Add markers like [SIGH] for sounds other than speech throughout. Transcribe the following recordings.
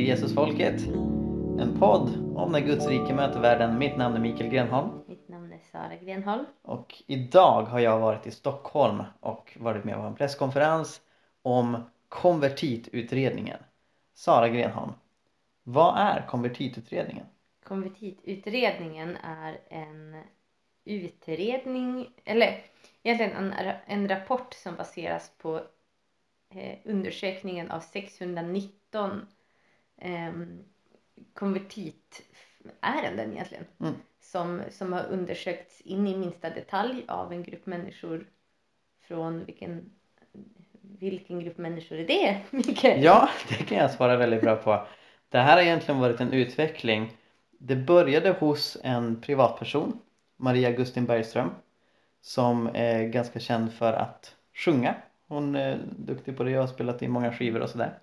till Jesusfolket. En podd om när Guds rike möter världen. Mitt namn är Mikael Grenholm Mitt namn är Sara Grenholm. och idag har jag varit i Stockholm och varit med på en presskonferens om konvertitutredningen. Sara Grenholm, vad är konvertitutredningen? Konvertitutredningen är en utredning, eller egentligen en, en rapport som baseras på eh, undersökningen av 619 eh, konvertitärenden egentligen. Mm. Som, som har undersökts in i minsta detalj av en grupp människor från vilken vilken grupp människor är det, [LAUGHS] Mikael? Ja, det kan jag svara väldigt bra på. Det här har egentligen varit en utveckling. Det började hos en privatperson, Maria Gustin Bergström, som är ganska känd för att sjunga. Hon är duktig på det och har spelat i många skivor och sådär.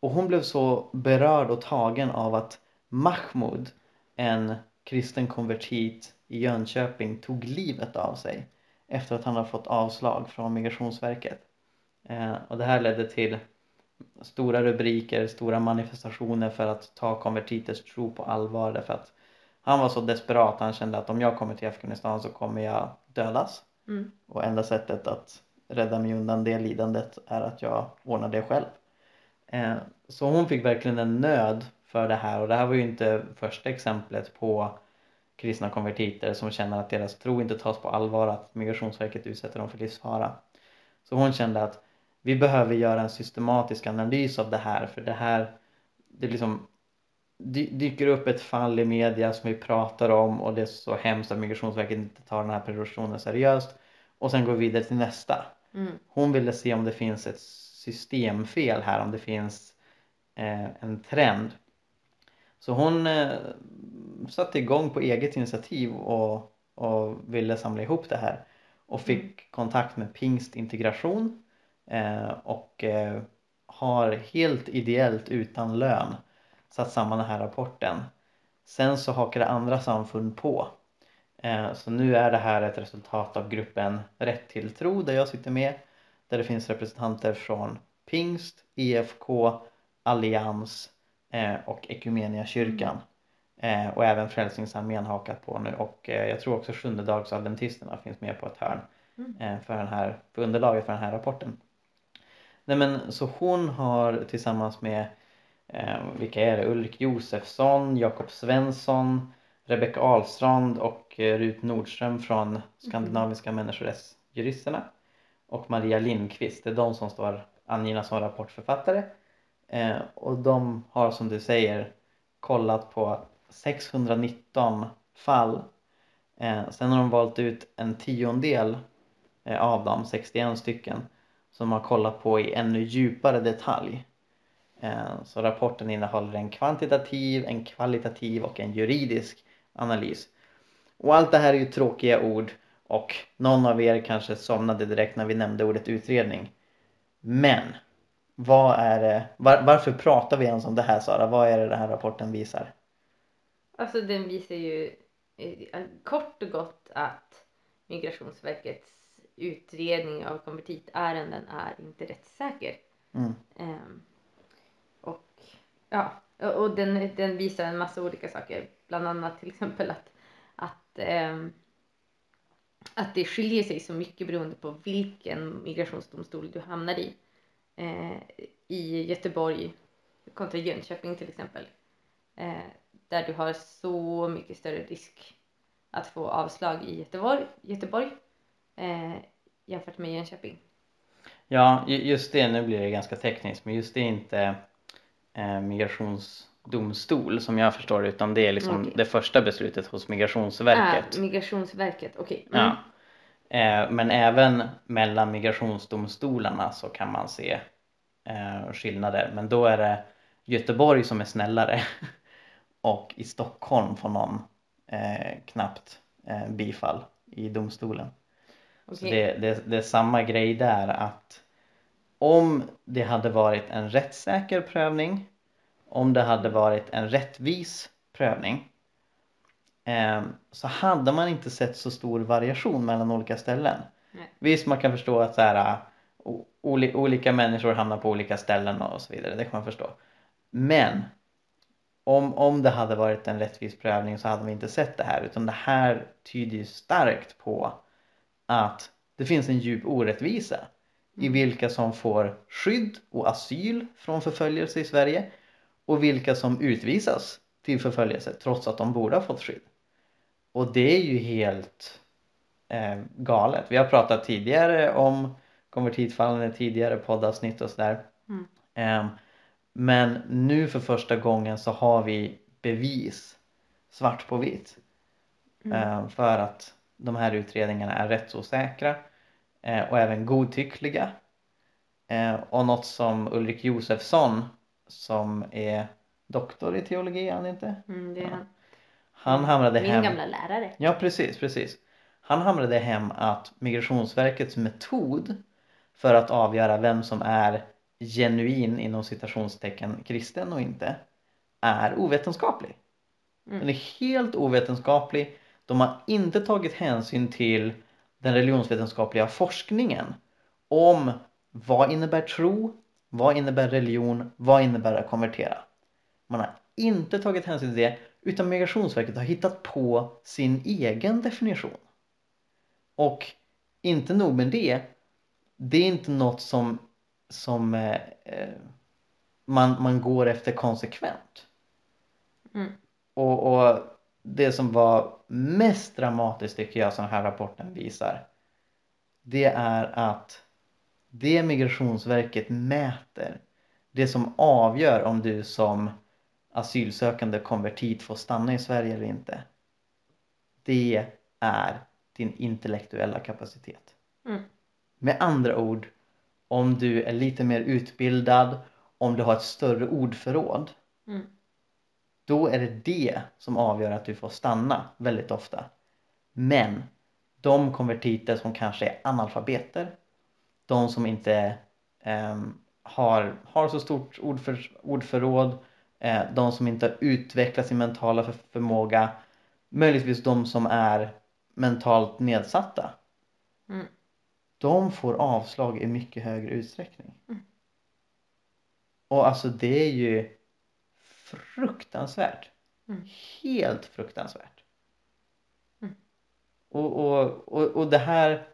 Och hon blev så berörd och tagen av att Mahmoud, en kristen konvertit i Jönköping, tog livet av sig efter att han har fått avslag från Migrationsverket. Eh, och det här ledde till stora rubriker, stora manifestationer för att ta konvertiters tro på allvar därför att han var så desperat, han kände att om jag kommer till Afghanistan så kommer jag dödas. Mm. Och enda sättet att rädda mig undan det lidandet är att jag ordnar det själv. Eh, så hon fick verkligen en nöd för det här och det här var ju inte första exemplet på kristna konvertiter som känner att deras tro inte tas på allvar, att Migrationsverket utsätter dem för livsfara. Så hon kände att vi behöver göra en systematisk analys av det här för det här det liksom dy- dyker upp ett fall i media som vi pratar om och det är så hemskt att Migrationsverket inte tar den här personen seriöst och sen går vi vidare till nästa. Mm. Hon ville se om det finns ett systemfel här, om det finns eh, en trend. Så hon eh, satte igång på eget initiativ och, och ville samla ihop det här och fick Mm. kontakt med Pingst integration eh, och har helt ideellt utan lön satt samman den här rapporten. Sen så hakade andra samfund på. Så nu är det här ett resultat av gruppen Rätt till tro där jag sitter med. Där det finns representanter från Pingst, EFK, Allians eh, och Equmeniakyrkan. Eh, och även Frälsningsarmén har hakat på nu och eh, jag tror också Sjundedagsadventisterna finns med på ett hörn Mm. eh, för, den här, för underlaget för den här rapporten. Nej men så hon har tillsammans med eh, vilka är det? Ulrik Josefsson, Jakob Svensson, Rebecka Ahlstrand och eh, Rut Nordström från Skandinaviska människorättsjuristerna och Maria Lindqvist. Det är de som står angivna som rapportförfattare. Eh, och de har som du säger kollat på 619 fall. Eh, sen har de valt ut en tiondel eh, av dem, 61 stycken, som har kollat på i ännu djupare detalj. Eh, Så rapporten innehåller en kvantitativ, en kvalitativ och en juridisk analys. Och allt det här är ju tråkiga ord och någon av er kanske somnade direkt när vi nämnde ordet utredning. Men vad är det, var, varför pratar vi ens om det här Sara? Vad är det den här rapporten visar? Alltså den visar ju eh, kort och gott att Migrationsverkets utredning av konvertitärenden är inte rättssäker. Mm. Ehm, och ja, och den, den visar en massa olika saker. Bland annat till exempel att, att, ehm, att det skiljer sig så mycket beroende på vilken migrationsdomstol du hamnar i. Eh, I Göteborg kontra Jönköping till exempel. Eh, där du har så mycket större risk att få avslag i Göteborg, Göteborg eh, jämfört med Jönköping. Ja, just det, nu blir det ganska tekniskt, men just det är inte eh, migrationsdomstol som jag förstår utan det är liksom Okej. det första beslutet hos Migrationsverket. Ah, Migrationsverket, okej. Mm. Ja. Eh, men även mellan migrationsdomstolarna så kan man se eh, skillnader. Men då är det Göteborg som är snällare [LAUGHS] och i Stockholm får någon eh, knappt eh, bifall i domstolen. Så Okej. det, det, det är samma grej där att om det hade varit en rättssäker prövning, om det hade varit en rättvis prövning eh, så hade man inte sett så stor variation mellan olika ställen. Nej. Visst, man kan förstå att så här, oli, olika människor hamnar på olika ställen och så vidare, det kan man förstå. Men om, om det hade varit en rättvis prövning så hade vi inte sett det här utan det här tyder ju starkt på att det finns en djup orättvisa i Mm. vilka som får skydd och asyl från förföljelse i Sverige och vilka som utvisas till förföljelse trots att de borde ha fått skydd. Och det är ju helt eh, galet. Vi har pratat tidigare om konvertitfallen i tidigare poddavsnitt och sådär. Mm. Ehm, men nu för första gången så har vi bevis svart på vitt Mm. ehm, för att de här utredningarna är rättsosäkra eh, och även godtyckliga. Eh, och något som Ulrik Josefsson som är doktor i teologi, är han inte? Mm, det är han. Han hamrade Min hem gamla lärare. Ja, precis, precis. Han hamrade hem att Migrationsverkets metod för att avgöra vem som är genuin inom citationstecken kristen och inte är ovetenskaplig. Mm. Den är helt ovetenskaplig. De har inte tagit hänsyn till den religionsvetenskapliga forskningen om vad innebär tro, vad innebär religion, vad innebär att konvertera. Man har inte tagit hänsyn till det utan Migrationsverket har hittat på sin egen definition. Och inte nog med det, det är inte något som, som eh, eh, man, man går efter konsekvent. Mm. Och, och det som var mest dramatiskt tycker jag som den här rapporten visar det är att det Migrationsverket mäter det som avgör om du som asylsökande konvertit får stanna i Sverige eller inte det är din intellektuella kapacitet. Mm. Med andra ord, om du är lite mer utbildad, om du har ett större ordförråd Mm. då är det det som avgör att du får stanna väldigt ofta. Men de konvertiter som kanske är analfabeter, de som inte ehm, har, har så stort ordför, ordförråd, eh, de som inte har utvecklat sin mentala för, förmåga, möjligtvis de som är mentalt nedsatta, Mm. de får avslag i mycket högre utsträckning. Mm. Och alltså det är ju fruktansvärt. Mm. Helt fruktansvärt. Mm. Och, och, och, och det här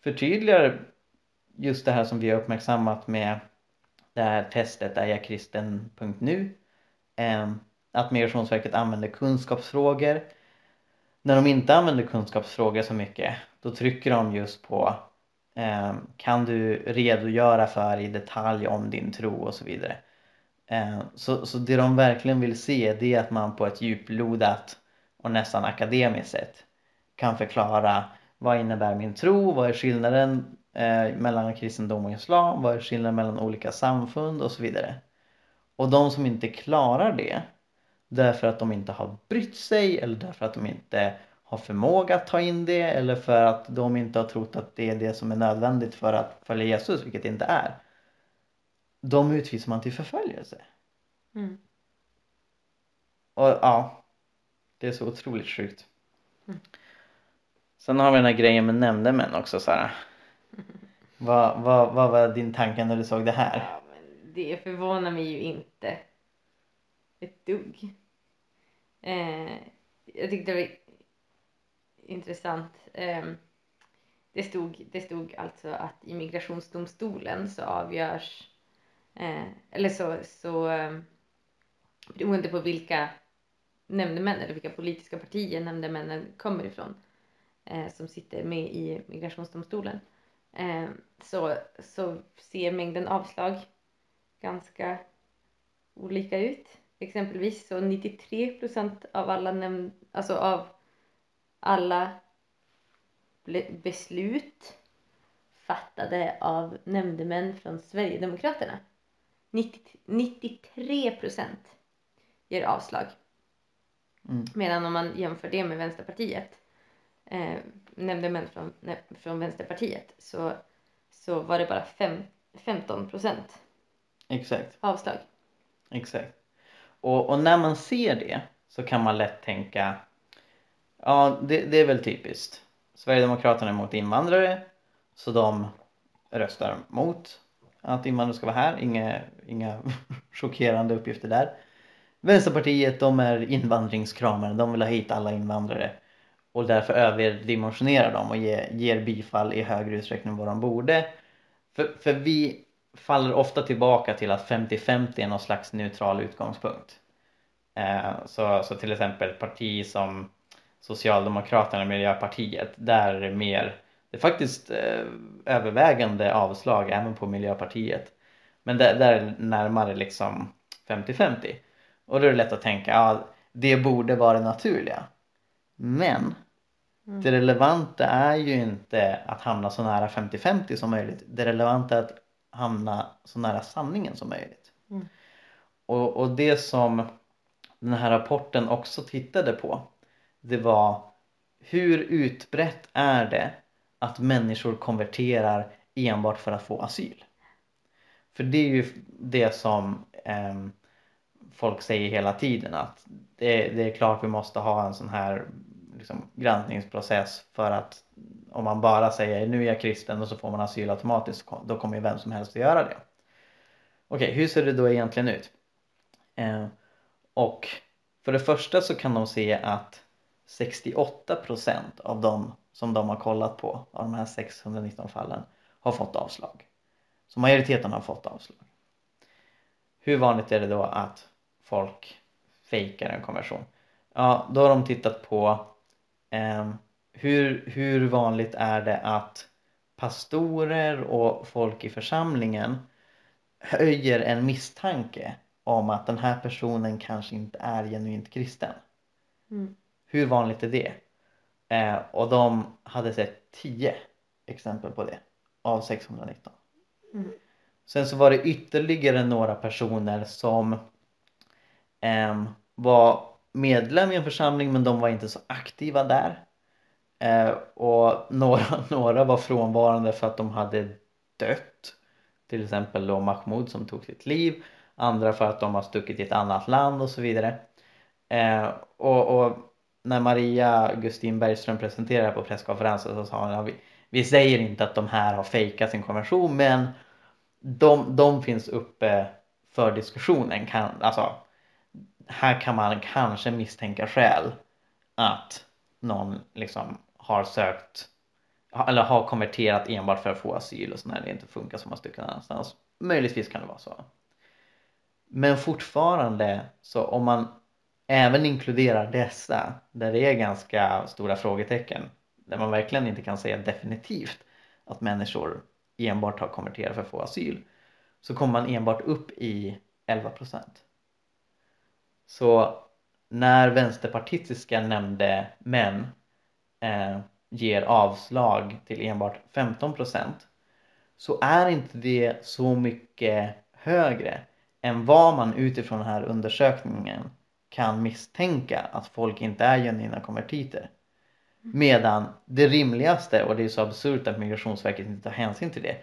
förtydligar just det här som vi har uppmärksammat med det här testet är jag kristen.nu eh, att Migrationsverket använder kunskapsfrågor. När de inte använder kunskapsfrågor så mycket då trycker de just på eh, kan du redogöra för i detalj om din tro och så vidare. Eh, Så, så det de verkligen vill se det är att man på ett djuplodat och nästan akademiskt sätt kan förklara vad innebär min tro, vad är skillnaden eh, mellan kristendom och islam, vad är skillnaden mellan olika samfund och så vidare. Och de som inte klarar det därför att de inte har brytt sig eller därför att de inte har förmåga att ta in det eller för att de inte har trott att det är det som är nödvändigt för att följa Jesus, vilket det inte är. De utvisar man till förföljelse. Mm. Och ja, det är så otroligt sjukt. Mm. Sen har vi den här grejen med nämndemän också Sara. [LAUGHS] Vad, vad, vad var din tanke när du såg det här? Ja, men det förvånar mig ju inte ett dugg. Eh, jag tyckte det var intressant. Eh, det, stod, det stod alltså att i migrationsdomstolen så avgörs eh, eller så, så eh, beroende på vilka nämndemän eller vilka politiska partier nämndemännen kommer ifrån eh, som sitter med i migrationsdomstolen eh, så, så ser mängden avslag ganska olika ut. Exempelvis så 93 procent av alla nämnd, alltså av alla beslut fattade av nämndemän från Sverigedemokraterna. 90, 93 procent ger avslag. Mm. Medan om man jämför det med Vänsterpartiet, eh, nämndemän från, från Vänsterpartiet, så, så var det bara fem, 15 procent Exakt, avslag. exakt. Och, och när man ser det så kan man lätt tänka Ja, det, det är väl typiskt. Sverigedemokraterna är emot invandrare så de röstar mot att invandrare ska vara här. Inga, inga [LAUGHS] chockerande uppgifter där. Vänsterpartiet de är invandringskramare. De vill ha hit alla invandrare. Och därför överdimensionerar dem och ger, ger bifall i högre utsträckning än vad de borde. För, för vi faller ofta tillbaka till att 50-50 är någon slags neutral utgångspunkt. Eh, så, så till exempel ett parti som Socialdemokraterna och Miljöpartiet, där är det mer, det är faktiskt eh, övervägande avslag även på Miljöpartiet. Men där, där är det närmare liksom 50-50. Och då är det lätt att tänka, ja det borde vara det naturliga. Men mm. det relevanta är ju inte att hamna så nära 50-50 som möjligt. Det relevanta är att hamna så nära sanningen som möjligt. Mm. Och, och det som den här rapporten också tittade på det var hur utbrett är det att människor konverterar enbart för att få asyl? För det är ju det som eh, folk säger hela tiden att det, det, är klart vi måste ha en sån här liksom, granskningsprocess för att om man bara säger nu är jag kristen och så får man asyl automatiskt då kommer ju vem som helst att göra det. Okej, okay, hur ser det då egentligen ut? Eh, och för det första så kan de se att 68% av de som de har kollat på av de här 619 fallen har fått avslag. Så majoriteten har fått avslag. Hur vanligt är det då att folk fejkar en konversion? Ja, då har de tittat på eh, hur, hur vanligt är det att pastorer och folk i församlingen höjer en misstanke om att den här personen kanske inte är genuint kristen. Mm. Hur vanligt är det? Eh, och de hade sett 10 exempel på det av 619. Mm. Sen så var det ytterligare några personer som eh, var medlem i en församling men de var inte så aktiva där. Eh, och några, [LAUGHS] några var frånvarande för att de hade dött. Till exempel då Mahmoud som tog sitt liv. Andra för att de har stuckit till ett annat land och så vidare. Eh, och, och, när Maria Gustin Bergström presenterade på presskonferensen så sa hon att vi, vi säger inte att de här har fejkat sin konvention men de, de finns uppe för diskussionen. Kan, alltså, här kan man kanske misstänka skäl att någon liksom har sökt eller har konverterat enbart för att få asyl och så när det inte funkar så måste du kunna annanstans. Möjligtvis kan det vara så. Men fortfarande så om man även inkluderar dessa där det är ganska stora frågetecken där man verkligen inte kan säga definitivt att människor enbart har konverterat för att få asyl så kommer man enbart upp i 11 procent. Så när vänsterpartistiska nämnde män eh, ger avslag till enbart 15 procent så är inte det så mycket högre än vad man utifrån den här undersökningen kan misstänka att folk inte är genuina konvertiter. Medan det rimligaste, och det är så absurt att Migrationsverket inte tar hänsyn till det.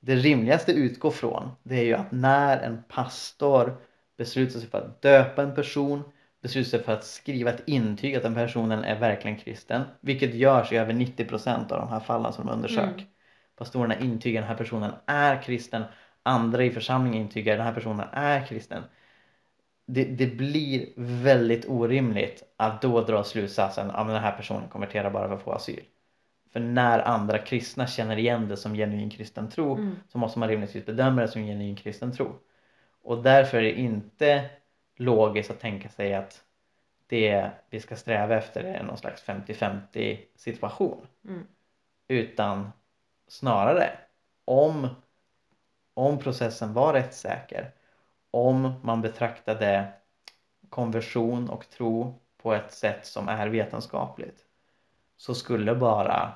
Det rimligaste utgår från det är ju att när en pastor beslutar sig för att döpa en person, beslutar sig för att skriva ett intyg att den personen är verkligen kristen, vilket görs i över 90% av de här fallen som de undersöker. Mm. Pastorerna intygar att den här personen är kristen andra i församlingen intygar att den här personen är kristen. Det, det, blir väldigt orimligt att då dra slutsatsen att den här personen konverterar bara för att få asyl. För när andra kristna känner igen det som genuin kristen tro mm. så måste man rimligtvis bedöma det som genuin kristen tro. Och därför är det inte logiskt att tänka sig att det vi ska sträva efter är någon slags 50-50 situation. Mm. Utan snarare om om processen var rättssäker, om man betraktade konversion och tro på ett sätt som är vetenskapligt så skulle bara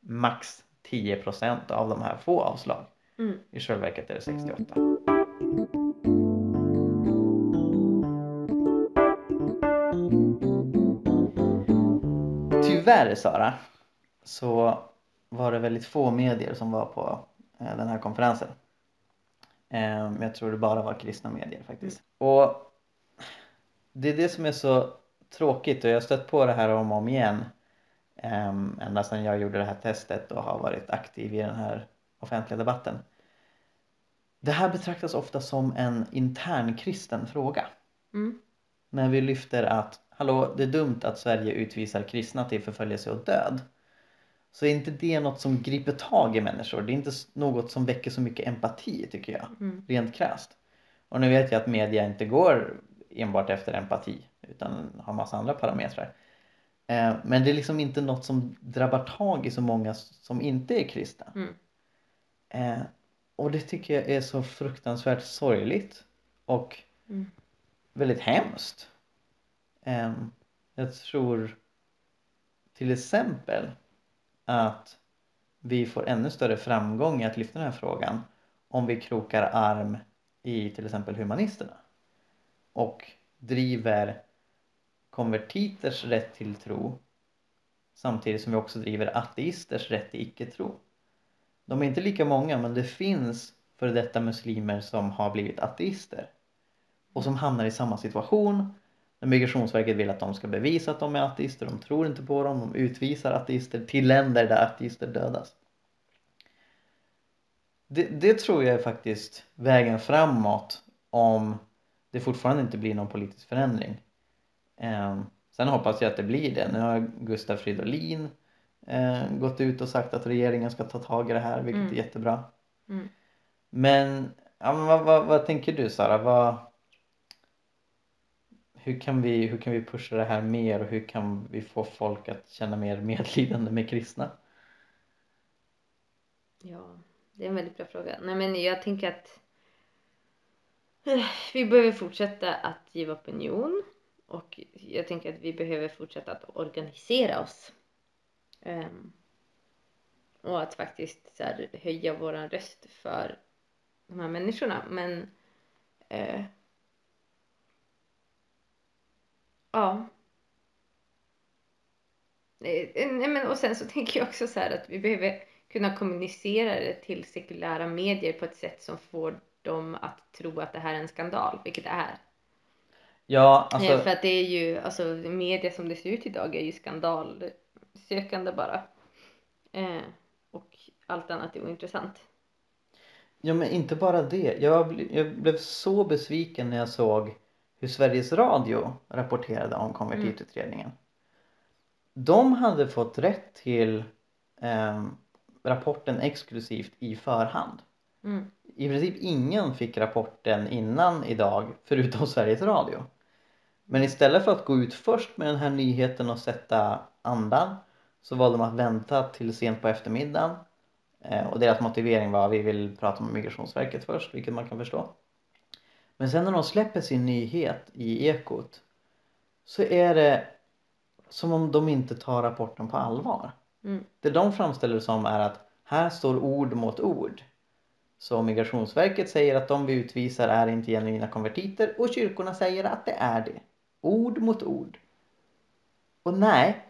max 10% av de här få avslag. Mm. I själva verket är det 68. Tyvärr Sara så var det väldigt få medier som var på eh, den här konferensen. Ehm, jag tror det bara var kristna medier faktiskt. Och det är det som är så tråkigt och jag har stött på det här om och om igen. Ehm, ända sedan jag gjorde det här testet och har varit aktiv i den här offentliga debatten. Det här betraktas ofta som en intern kristen fråga. Mm. När vi lyfter att hallå, det är dumt att Sverige utvisar kristna till förföljelse och död. Så är inte det något som griper tag i människor. Det är inte något som väcker så mycket empati tycker jag. Mm. Rent krasst. Och nu vet jag att media inte går enbart efter empati utan har massa andra parametrar. Eh, men det är liksom inte något som drabbar tag i så många som inte är kristna. Mm. Eh, och det tycker jag är så fruktansvärt sorgligt och Mm. väldigt hemskt. Ehm, jag tror till exempel att vi får ännu större framgång i att lyfta den här frågan om vi krokar arm i till exempel humanisterna och driver konvertiters rätt till tro samtidigt som vi också driver ateisters rätt till icke-tro. De är inte lika många men det finns före detta muslimer som har blivit ateister och som hamnar i samma situation Migrationsverket vill att de ska bevisa att de är ateister, de tror inte på dem, de utvisar ateister till länder där ateister dödas. Det, det tror jag är faktiskt vägen framåt om det fortfarande inte blir någon politisk förändring. Eh, sen hoppas jag att det blir det. Nu har Gustav Fridolin eh, gått ut och sagt att regeringen ska ta tag i det här, vilket Mm. är jättebra. Mm. Men, ja, men vad, vad, vad tänker du Sara? Vad, hur, kan vi, hur kan vi pusha det här mer och hur kan vi få folk att känna mer medlidande med kristna? Ja, det är en väldigt bra fråga. Nej, men jag tänker att eh, vi behöver fortsätta att ge opinion och jag tänker att vi behöver fortsätta att organisera oss. Um, och att faktiskt så här, höja vår röst för de här människorna. Men uh, ja. Eh, Nej, men, och sen så [LAUGHS] tänker jag också så här att vi behöver kunna kommunicera det till sekulära medier på ett sätt som får dem att tro att det här är en skandal, vilket det är. Ja, Eh, alltså, För att det är ju, alltså media som det ser ut idag är ju skandalsökande bara. Eh, och allt annat är ointressant. ja men inte bara det. Jag, bl- jag blev så besviken när jag såg hur Sveriges Radio rapporterade om konvertitutredningen. De hade fått rätt till ehm, rapporten exklusivt i förhand. Mm. I princip ingen fick rapporten innan idag förutom [LAUGHS] Sveriges Radio. Men istället för att gå ut först med den här nyheten och sätta andan så valde de att vänta till sent på eftermiddagen. Eh, och deras motivering var att vi vill prata med Migrationsverket först, vilket man kan förstå. Men sen när de släpper sin nyhet i Ekot så är det som om de inte tar rapporten på allvar. Mm. Det de framställer det som är att här står ord mot ord. Så Migrationsverket säger att de vi utvisar är inte genuina konvertiter och kyrkorna säger att det är det. Ord mot ord. Och nej,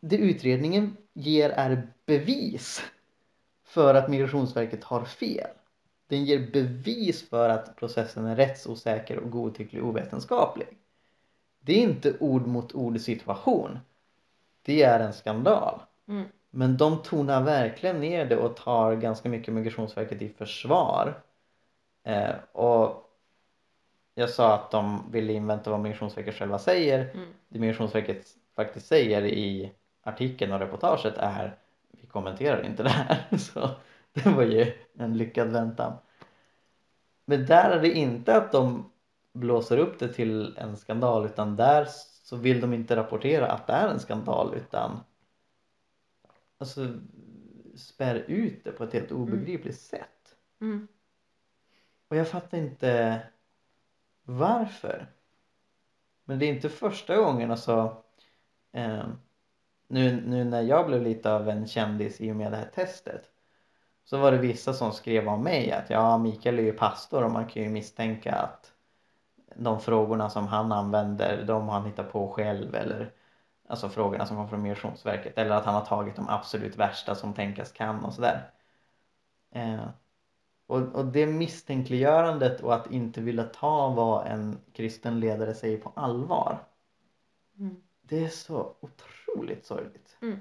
det utredningen ger är bevis för att Migrationsverket har fel. Den ger bevis för att processen är rättsosäker och godtycklig och ovetenskaplig. Det är inte ord mot ord situation. Det är en skandal. Mm. Men de tonar verkligen ner det och tar ganska mycket Migrationsverket i försvar. Eh, och jag sa att de ville invänta vad Migrationsverket själva säger. Mm. Det Migrationsverket faktiskt säger i artikeln och reportaget är vi kommenterar inte det här. [LAUGHS] Så [LAUGHS] det var ju en lyckad väntan. Men där är det inte att de blåser upp det till en skandal utan där så vill de inte rapportera att det är en skandal utan alltså spär ut det på ett helt obegripligt sätt. Mm. Och jag fattar inte varför. Men det är inte första gången alltså eh, nu, nu när jag blev lite av en kändis i och med det här testet så var det vissa som skrev om mig att ja Mikael är ju pastor och man kan ju misstänka att de frågorna som han använder de har han hittat på själv eller alltså frågorna som kommer från Migrationsverket eller att han har tagit de absolut värsta som tänkas kan och sådär. Eh, och, och det misstänkliggörandet och att inte vilja ta vad en kristen ledare säger på allvar Mm. det är så otroligt sorgligt. Mm.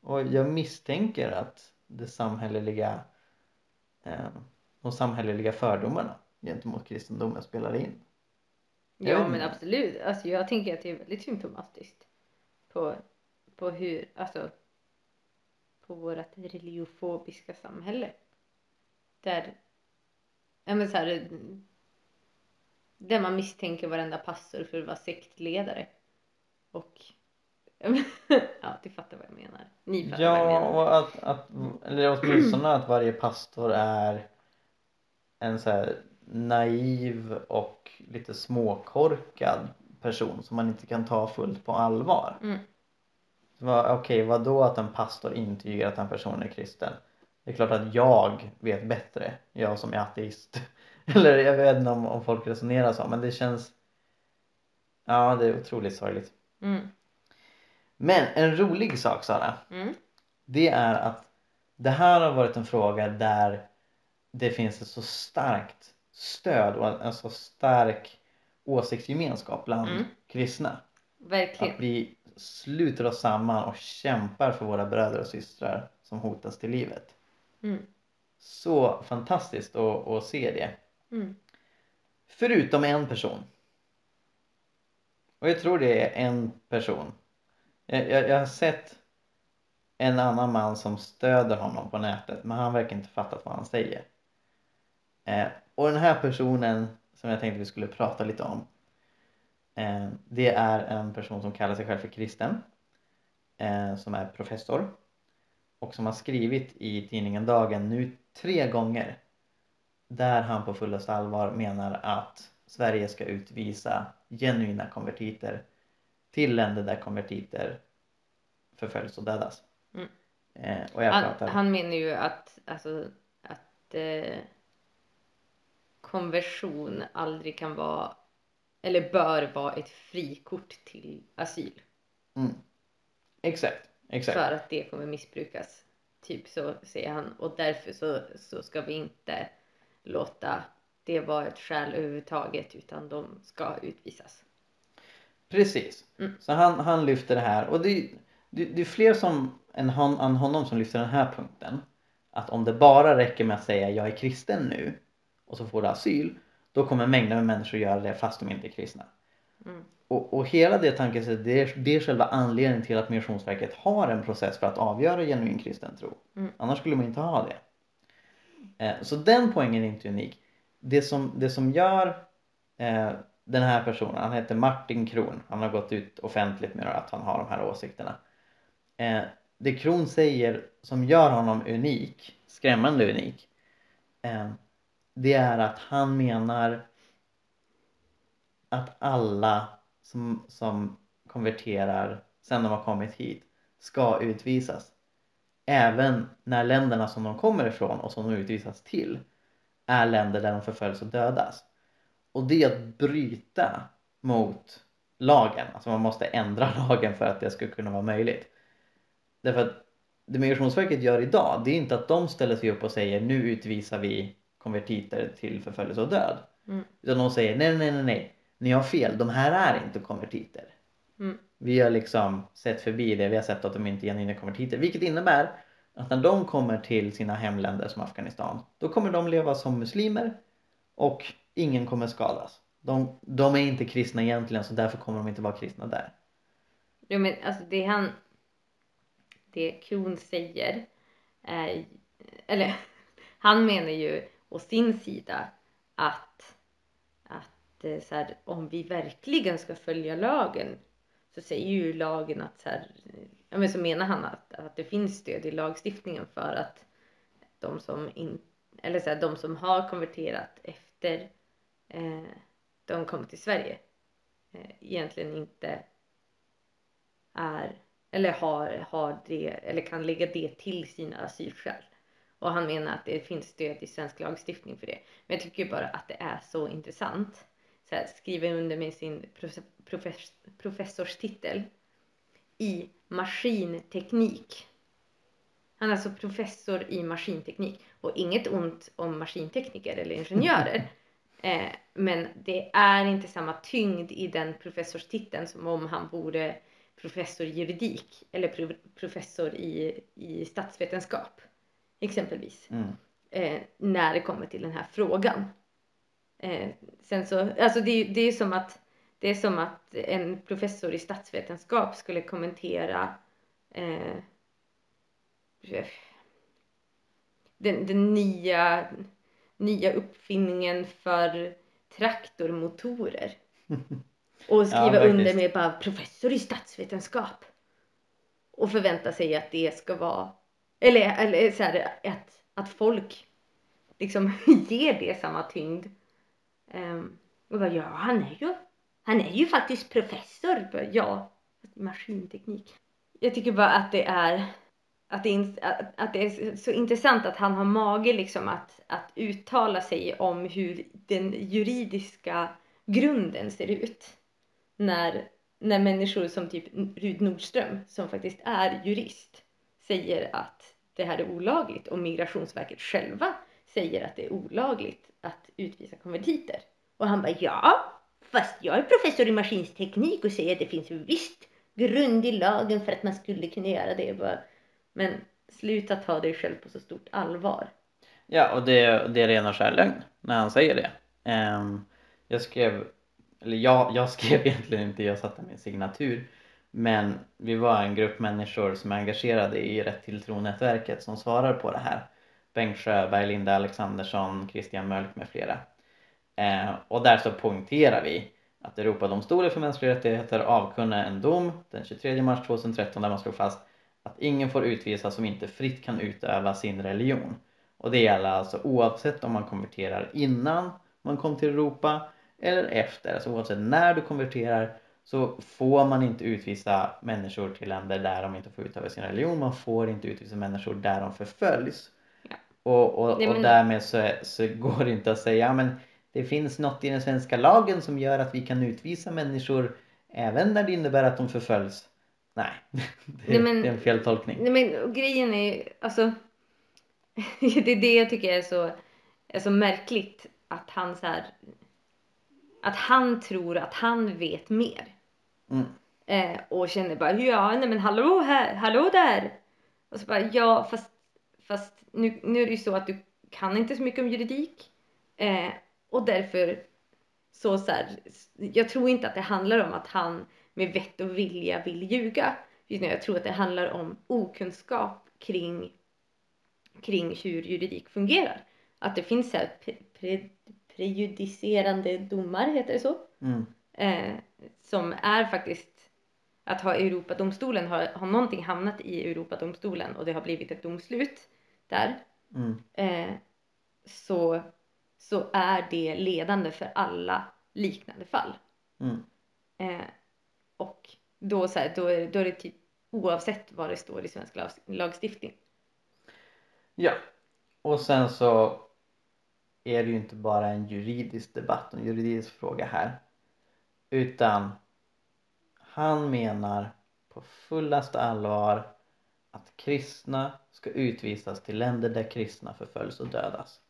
Och jag misstänker att det samhälleliga eh, de samhälleliga fördomarna gentemot kristendomen spelar in. Ja men absolut. Alltså jag tänker att det är väldigt symptomatiskt. På, på hur, alltså. På vårt religiofobiska samhälle. Där. Ja men så här. Där man misstänker varenda pastor för att vara sektledare. Och. [LAUGHS] Ja du fattar vad jag menar. Ni fattar vad jag Ja, menar. och att, att, eller åtminstone att varje pastor är en så här naiv och lite småkorkad person som man inte kan ta fullt på allvar. Mm. Okej, vad då att en pastor intygar att en person är kristen? Det är klart att jag vet bättre, jag som är ateist. [LAUGHS] Eller jag vet inte om, om folk resonerar så, men det känns... Ja, det är otroligt sorgligt. Mm. Men en rolig sak Sara, Mm. det är att det här har varit en fråga där det finns ett så starkt stöd och en, så stark åsiktsgemenskap bland Mm. kristna. Verkligen. Att vi sluter oss samman och kämpar för våra bröder och systrar som hotas till livet. Mm. Så fantastiskt att, att se det. Mm. Förutom en person. Och jag tror det är en person. Jag, jag, jag har sett en annan man som stöder honom på nätet men han verkar inte fattat vad han säger. Eh, och den här personen som jag tänkte vi skulle prata lite om. Eh, det är en person som kallar sig själv för kristen. Eh, som är professor. Och som har skrivit i tidningen Dagen nu tre gånger. Där han på fullaste allvar menar att Sverige ska utvisa genuina konvertiter till länder där konvertiter förföljs och dödas. Mm. Eh, och jag Han, pratar... han menar ju att, alltså, att eh, konversion aldrig kan vara eller bör vara ett frikort till asyl Mm. Exakt, exakt. för att det kommer missbrukas. Typ så säger han och därför så, så ska vi inte låta det vara ett skäl överhuvudtaget utan de ska utvisas. Precis. Mm. Så han, han lyfter det här och det, det, det är fler som, än, hon, än honom som lyfter den här punkten. Att om det bara räcker med att säga jag är kristen nu och så får du asyl då kommer mängder med människor göra det fast de inte är kristna. Mm. Och, och hela det tankesättet det är, det är själva anledningen till att Migrationsverket har en process för att avgöra genuin kristen tro. Mm. Annars skulle man inte ha det. Eh, så den poängen är inte unik. Det som, det som gör eh, den här personen, han heter Martin Kron, han har gått ut offentligt med att han har de här åsikterna. Eh, det Kron säger som gör honom unik, skrämmande unik, eh, det är att han menar att alla som, som konverterar sen de har kommit hit ska utvisas. Även när länderna som de kommer ifrån och som de utvisas till är länder där de förföljs och dödas. Och det är att bryta mot lagen. Alltså man måste ändra [LAUGHS] lagen för att det ska kunna vara möjligt. Därför att det Migrationsverket gör idag det är inte att de ställer sig upp och säger nu utvisar vi konvertiter till förföljelse och död. Mm. Utan de säger nej, nej, nej, nej. Ni har fel. De här är inte konvertiter. Mm. Vi har liksom sett förbi det. Vi har sett att de inte är genuina konvertiter. Vilket innebär att när de kommer till sina hemländer som Afghanistan. Då kommer de leva som muslimer. Och ingen kommer skadas. De, de är inte kristna egentligen så därför kommer de inte vara kristna där. Jo men alltså det han det Kron säger är eller [LAUGHS] han menar ju å sin sida att att eh, så här, om vi verkligen ska följa lagen så säger ju lagen att så här, ja men så menar han att, att det finns stöd i lagstiftningen för att de som in, eller så här, de som har konverterat efter Eh, de kom till Sverige eh, egentligen inte är eller har, har det eller kan lägga det till sina asylskäl. Och han menar att det finns stöd i svensk lagstiftning för det. Men jag tycker bara att det är så intressant. Så här, skriver under med sin profe- professorstitel i maskinteknik. Han är alltså professor i maskinteknik och inget ont om maskintekniker eller ingenjörer eh, men det är inte samma tyngd i den professorstiteln som om han vore professor i juridik eller pro- professor i, i statsvetenskap. exempelvis. Mm. Eh, när det kommer till den här frågan. Eh, sen så, alltså det, det är som att det är som att en professor i statsvetenskap skulle kommentera eh, den, den nya, nya uppfinningen för traktormotorer. [LAUGHS] Och skriva Ja, under med bara professor i statsvetenskap. Och förvänta sig att det ska vara, eller, eller så här, att, att folk liksom [LAUGHS] ger det samma tyngd. Um, och bara, ja han är ju, han är ju faktiskt professor. Bara, ja, maskinteknik. Jag tycker bara att det är att det, är, att, det är så intressant att han har mage liksom att, att uttala sig om hur den juridiska grunden ser ut. När, när människor som typ Rud Nordström, som faktiskt är jurist, säger att det här är olagligt och Migrationsverket själva säger att det är olagligt att utvisa konvertiter. Och han bara ja, fast jag är professor i maskinsteknik och säger att det finns visst grund i lagen för att man skulle kunna göra det. Bara, men sluta ta dig själv på så stort allvar. Ja, och det, det är ren och skär lögn när han säger det. Ehm, jag skrev, eller jag, jag [LAUGHS] skrev egentligen inte, jag satte min signatur. Men vi var en grupp människor som är engagerade i Rätt till tro-nätverket som svarar på det här. Bengt Sjöberg, Linda Alexandersson, Christian Mölk med flera. Eh, och där så poängterar vi att Europadomstolen för mänskliga rättigheter avkunnar en dom den 23 mars 2013 där man slog fast att ingen får utvisas som inte fritt kan utöva sin religion. Och det gäller alltså oavsett om man konverterar innan man kom till Europa eller efter. Alltså oavsett när du konverterar så får man inte utvisa människor till länder där de inte får utöva sin religion. Man får inte utvisa människor där de förföljs. Ja. Och, och, Nej, men- och därmed så, så går det inte att säga men det finns något i den svenska lagen som gör att vi kan utvisa människor även när det innebär att de förföljs. Nej, [LAUGHS] det, Nej, men- det är en feltolkning. Nej men grejen är ju, alltså. [LAUGHS] det är det jag tycker är så, är så märkligt. Att han så här. Att han tror att han vet mer. Mm. Eh, och känner bara ja nej men hallå här, hallå där. Och så bara ja fast, fast nu, nu är det ju så att du kan inte så mycket om juridik. Eh, och därför så, så här, jag tror inte att det handlar om att han med vett och vilja vill ljuga. Jag tror att det handlar om okunskap kring, kring hur juridik fungerar. Att det finns så här pre, pre, prejudicerande domar, heter det så? Mm. eh, som är faktiskt att ha Europadomstolen, har, har någonting hamnat i Europadomstolen och det har blivit ett domslut där Mm. eh, så, så är det ledande för alla liknande fall. Mm. Eh, då, så här, då, är, då är det typ oavsett vad det står i svensk lagstiftning. Ja, och sen så är det ju inte bara en juridisk debatt och en juridisk fråga här. Utan han menar på fullaste allvar att kristna ska utvisas till länder där kristna förföljs och dödas.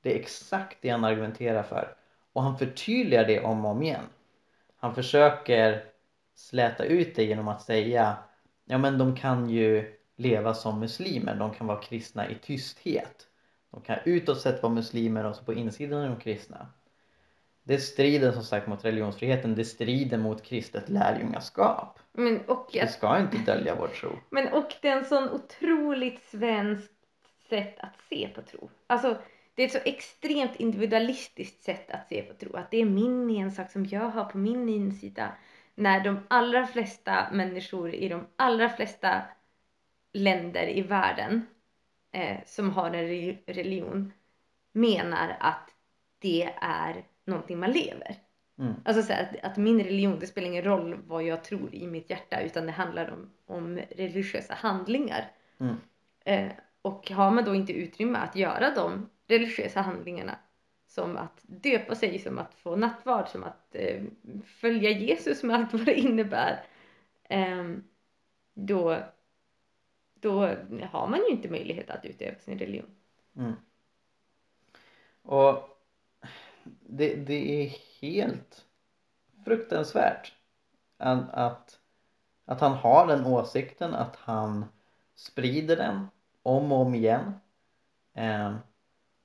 Det är exakt det han argumenterar för. Och han förtydligar det om och om igen. Han försöker släta ut det genom att säga ja men de kan ju leva som muslimer, de kan vara kristna i tysthet. De kan utåt sett vara muslimer och så på insidan är de kristna. Det strider som sagt mot religionsfriheten, det strider mot kristet lärjungaskap. Men, och Vi ska inte dölja vår tro. Men och det är en sån otroligt svenskt sätt att se på tro. Alltså det är ett så extremt individualistiskt sätt att se på tro. Att det är min ensak som jag har på min insida. När de allra flesta människor i de allra flesta länder i världen eh, som har en re- religion menar att det är någonting man lever. Mm. Alltså så att, att min religion, det spelar ingen roll vad jag tror i mitt hjärta utan det handlar om, om religiösa handlingar. Mm. Eh, och har man då inte utrymme att göra de religiösa handlingarna som att döpa sig, som att få nattvard, som att eh, följa Jesus med allt vad det innebär. eh, då, då har man ju inte möjlighet att utöva sin religion. Mm. Och det, det är helt fruktansvärt att, att, att han har den åsikten, att han sprider den om och om igen. Eh,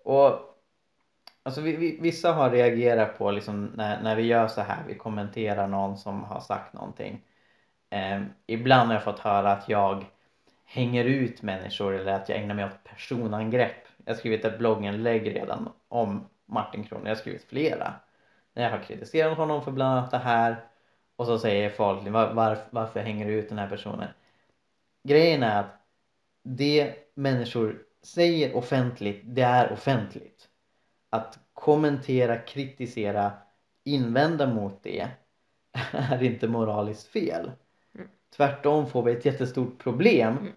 och alltså vi, vi, vissa har reagerat på liksom när, när vi gör så här, vi kommenterar någon som har sagt någonting. Eh, ibland har jag fått höra att jag hänger ut människor eller att jag ägnar mig åt personangrepp. Jag har skrivit ett blogginlägg redan om Martin Kron, jag har skrivit flera. När jag har kritiserat honom för bland annat det här och så säger folk var, var, varför hänger du ut den här personen? Grejen är att det människor säger offentligt, det är offentligt. Att kommentera, kritisera, invända mot det [LAUGHS] är inte moraliskt fel. Mm. Tvärtom får vi ett jättestort problem Mm.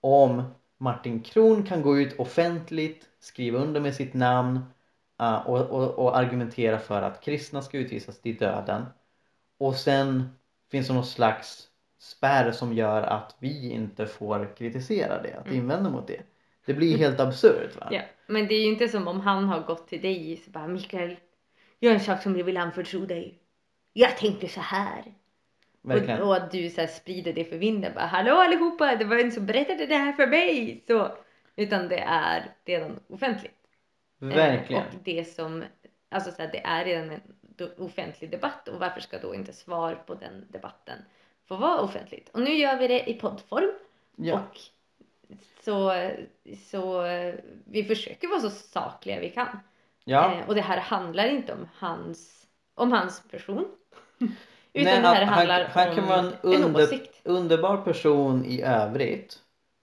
om Martin Kron kan gå ut offentligt, skriva under med sitt namn uh, och, och, och argumentera för att kristna ska utvisas till döden och sen finns det någon slags spärr som gör att vi inte får kritisera det, att Mm. invända mot det. Det blir helt absurt va? Ja, men det är ju inte som om han har gått till dig så bara Mikael, gör en sak som jag vill anförtro dig. Jag tänkte så här. Verkligen. Och, och att du så här sprider det för vinden. Bara, Hallå allihopa, det var en som berättade det här för mig. Så, utan det är redan offentligt. Eh, Verkligen. Och det som, alltså så här, det är redan en offentlig debatt och varför ska då inte svar på den debatten få vara offentligt? Och nu gör vi det i poddform Ja. och så, så vi försöker vara så sakliga vi kan. ja. Eh, och det här handlar inte om hans, om hans person. [LAUGHS] Utan Nej, det här han- han- handlar han om kan vara en en under- åsikt. Underbar person i övrigt.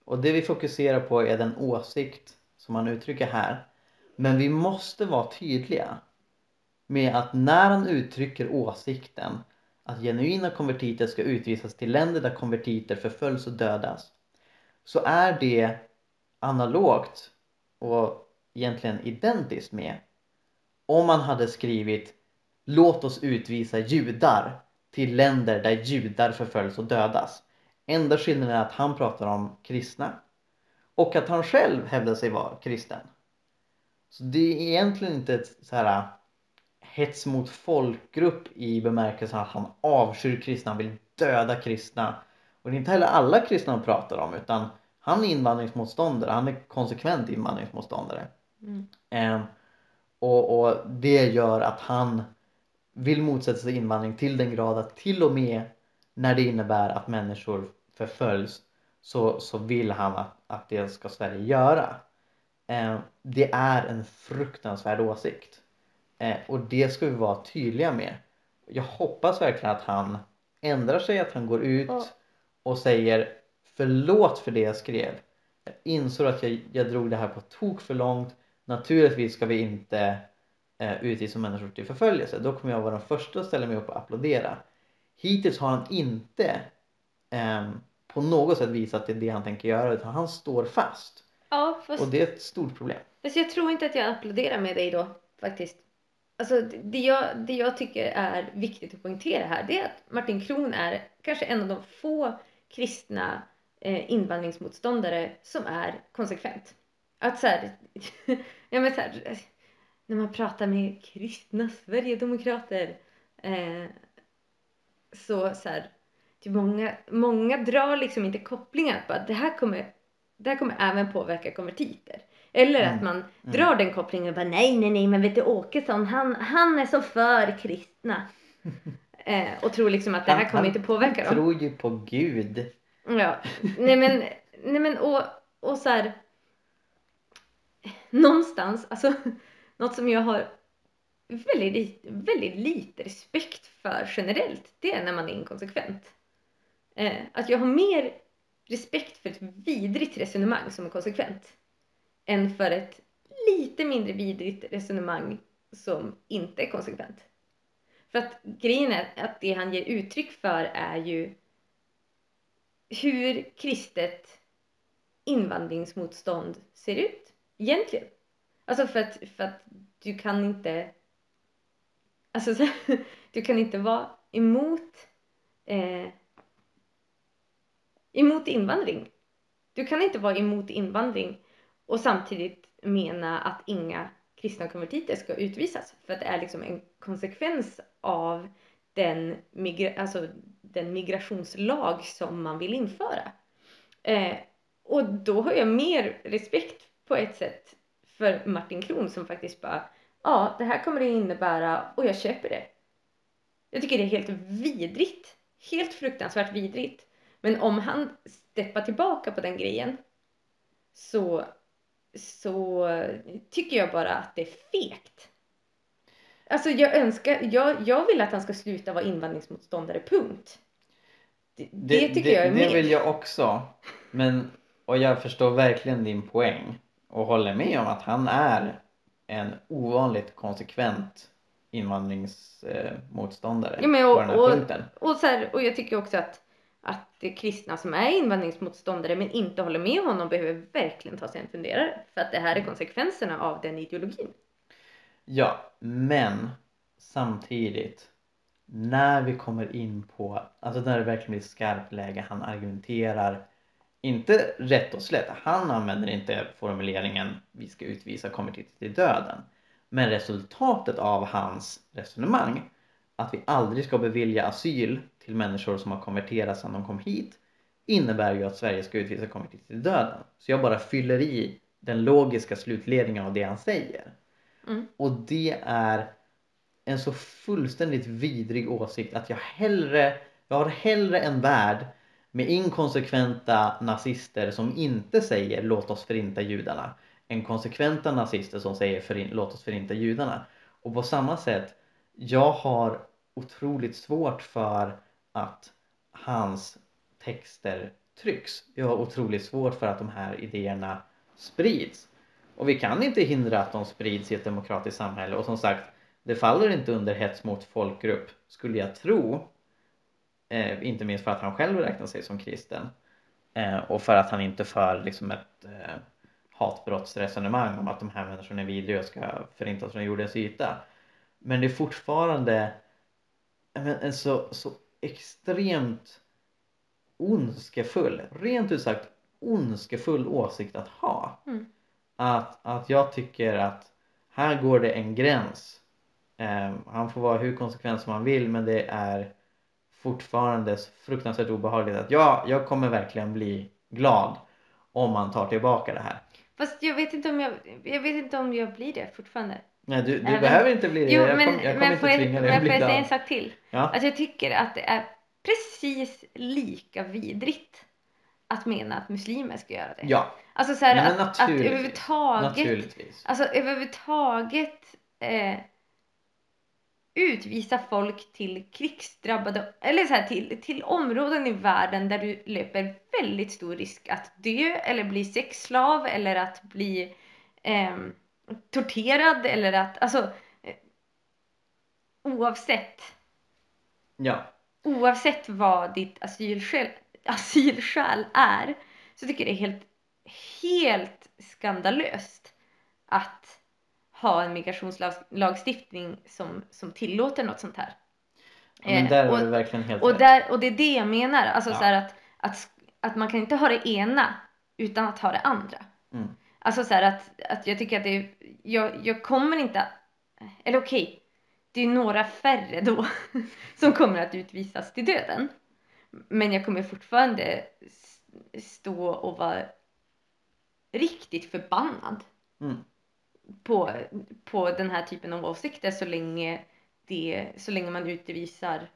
Och det vi fokuserar på är den åsikt som han uttrycker här. Men vi måste vara tydliga med att när han uttrycker åsikten att genuina konvertiter ska utvisas till länder där konvertiter förföljs och dödas så är det analogt och egentligen identiskt med om man hade skrivit låt oss utvisa judar till länder där judar förföljs och dödas. Enda skillnaden är att han pratar om kristna och att han själv hävdar sig vara kristen. Så det är egentligen inte ett så här äh, hets mot folkgrupp i bemärkelsen att han avskyr kristna, han vill döda kristna. Och det är inte heller alla kristna han pratar om utan han är invandringsmotståndare, han är konsekvent invandringsmotståndare. Mm. Eh, och, och det gör att han vill motsätta sig invandring till den grad att till och med när det innebär att människor förföljs så, så vill han att, att det ska Sverige göra. Eh, det är en fruktansvärd åsikt. Eh, och det ska vi vara tydliga med. Jag hoppas verkligen att han ändrar sig, att han går ut Ja. Och säger förlåt för det jag skrev. Jag insåg att jag, jag drog det här på tok för långt. Naturligtvis ska vi inte eh, utvisa människor till förföljelse. Då kommer jag vara den första att ställa mig upp och applådera. Hittills har han inte ehm, på något sätt visat att det är det han tänker göra utan han står fast. Ja, fast, Och det är ett stort problem. fast jag tror inte att jag applåderar med dig då faktiskt. Alltså det- det jag, det jag tycker är viktigt att poängtera här det är att Martin Kron är kanske en av de få kristna eh, invandringsmotståndare som är konsekvent. Att så här, [LAUGHS] ja men så här, när man pratar med kristna Sverigedemokrater eh, så, så här, typ många, många drar liksom inte kopplingar på att det här kommer, det här kommer även påverka konvertiter. Eller att Mm, man drar den kopplingen och bara nej, nej, nej, men vet du Åkesson, han, han är så för kristna. [LAUGHS] eh, och tror liksom att det här Han- kommer han inte påverka dem. tror ju på Gud. Ja, nej men, nej men och, och så här. Någonstans, alltså något som jag har väldigt, väldigt lite respekt för generellt, det är när man är inkonsekvent. Eh, att jag har mer respekt för ett vidrigt resonemang som är konsekvent än för ett lite mindre vidrigt resonemang som inte är konsekvent. För att grejen är att det han ger uttryck för är ju hur kristet invandringsmotstånd ser ut egentligen. Alltså för att, för att du kan inte alltså så, [LAUGHS] du kan inte vara emot eh, emot invandring. Du kan inte vara emot invandring och samtidigt mena att inga kristna konvertiter ska utvisas för att det är liksom en konsekvens av den, migra- alltså den migrationslag som man vill införa. Eh, och då har jag mer respekt på ett sätt för Martin Kron som faktiskt bara ja, det här kommer det innebära och jag köper det. Jag tycker det är helt vidrigt. Helt fruktansvärt vidrigt. Men om han steppar tillbaka på den grejen så, så tycker jag bara att det är fegt. Alltså jag önskar, jag, jag vill att han ska sluta vara invandringsmotståndare, punkt. Det, det, det tycker jag är Det mer. vill jag också. Men, och jag förstår verkligen din poäng och håller med om att han är en ovanligt konsekvent invandringsmotståndare Ja, men på den här och, punkten. och, så här, och jag tycker också att, att det kristna som är invandringsmotståndare men inte håller med honom behöver verkligen ta sig en funderare. För att det här är konsekvenserna av den ideologin. Ja, men samtidigt när vi kommer in på, alltså när det verkligen blir skarpt läge, han argumenterar inte rätt och slätt. Han använder inte formuleringen vi ska utvisa konvertiter till döden. Men resultatet av hans resonemang att vi aldrig ska bevilja asyl till människor som har konverterat sedan de kom hit innebär ju att Sverige ska utvisa konvertiter till döden. Så jag bara fyller i den logiska slutledningen av det han säger. Mm. Och det är en så fullständigt vidrig åsikt att jag hellre, jag har hellre en värld med inkonsekventa nazister som inte säger låt oss förinta judarna än konsekventa nazister som säger förin, låt oss förinta judarna. Och på samma sätt, jag har otroligt svårt för att hans texter trycks. Jag har otroligt svårt för att de här idéerna sprids. Och vi kan inte hindra att de sprids i ett demokratiskt samhälle och som sagt det faller inte under hets mot folkgrupp skulle jag tro eh, inte minst för att han själv räknar sig som kristen eh, och för att han inte för liksom ett eh, hatbrottsresonemang om att de här människorna är vidriga och ska förintas från jordens yta men det är fortfarande en, en så, så extremt ondskefull, rent ut sagt ondskefull åsikt att ha. Mm. Att, att jag tycker att här går det en gräns. Eh, han får vara hur konsekvent som han vill men det är fortfarande så fruktansvärt obehagligt att ja, jag kommer verkligen bli glad om man tar tillbaka det här. Fast jag vet inte om jag, jag vet inte om jag blir det fortfarande. Nej, du, du Även- behöver inte bli det. Jo, jag men, jag kommer inte tvinga dig att bli får jag säga en sak till? Ja. Alltså jag tycker att det är precis lika vidrigt att mena att muslimer ska göra det. ja, Alltså så här, Nej, att, att överhuvudtaget, naturligtvis. alltså överhuvudtaget eh, utvisa folk till krigsdrabbade, eller så här, till, till områden i världen där du löper väldigt stor risk att dö eller bli sexslav eller att bli ehm, torterad eller att, alltså eh, oavsett Ja, oavsett vad ditt asylskäl, asylskäl är så tycker jag det är helt, helt skandalöst att ha en migrationslagstiftning som, som tillåter något sånt här. Ja, men Eh, där har och- du verkligen helt Och, där, och det är det jag menar, alltså Ja. så att, att, att man kan inte ha det ena utan att ha det andra. Mm. Alltså så här att, att jag tycker att det är, jag, jag kommer inte, eller okej, det är några färre då [LAUGHS] som kommer att utvisas till döden. Men jag kommer fortfarande stå och vara riktigt förbannad Mm. på, på den här typen av åsikter så länge, det, så länge man utvisar,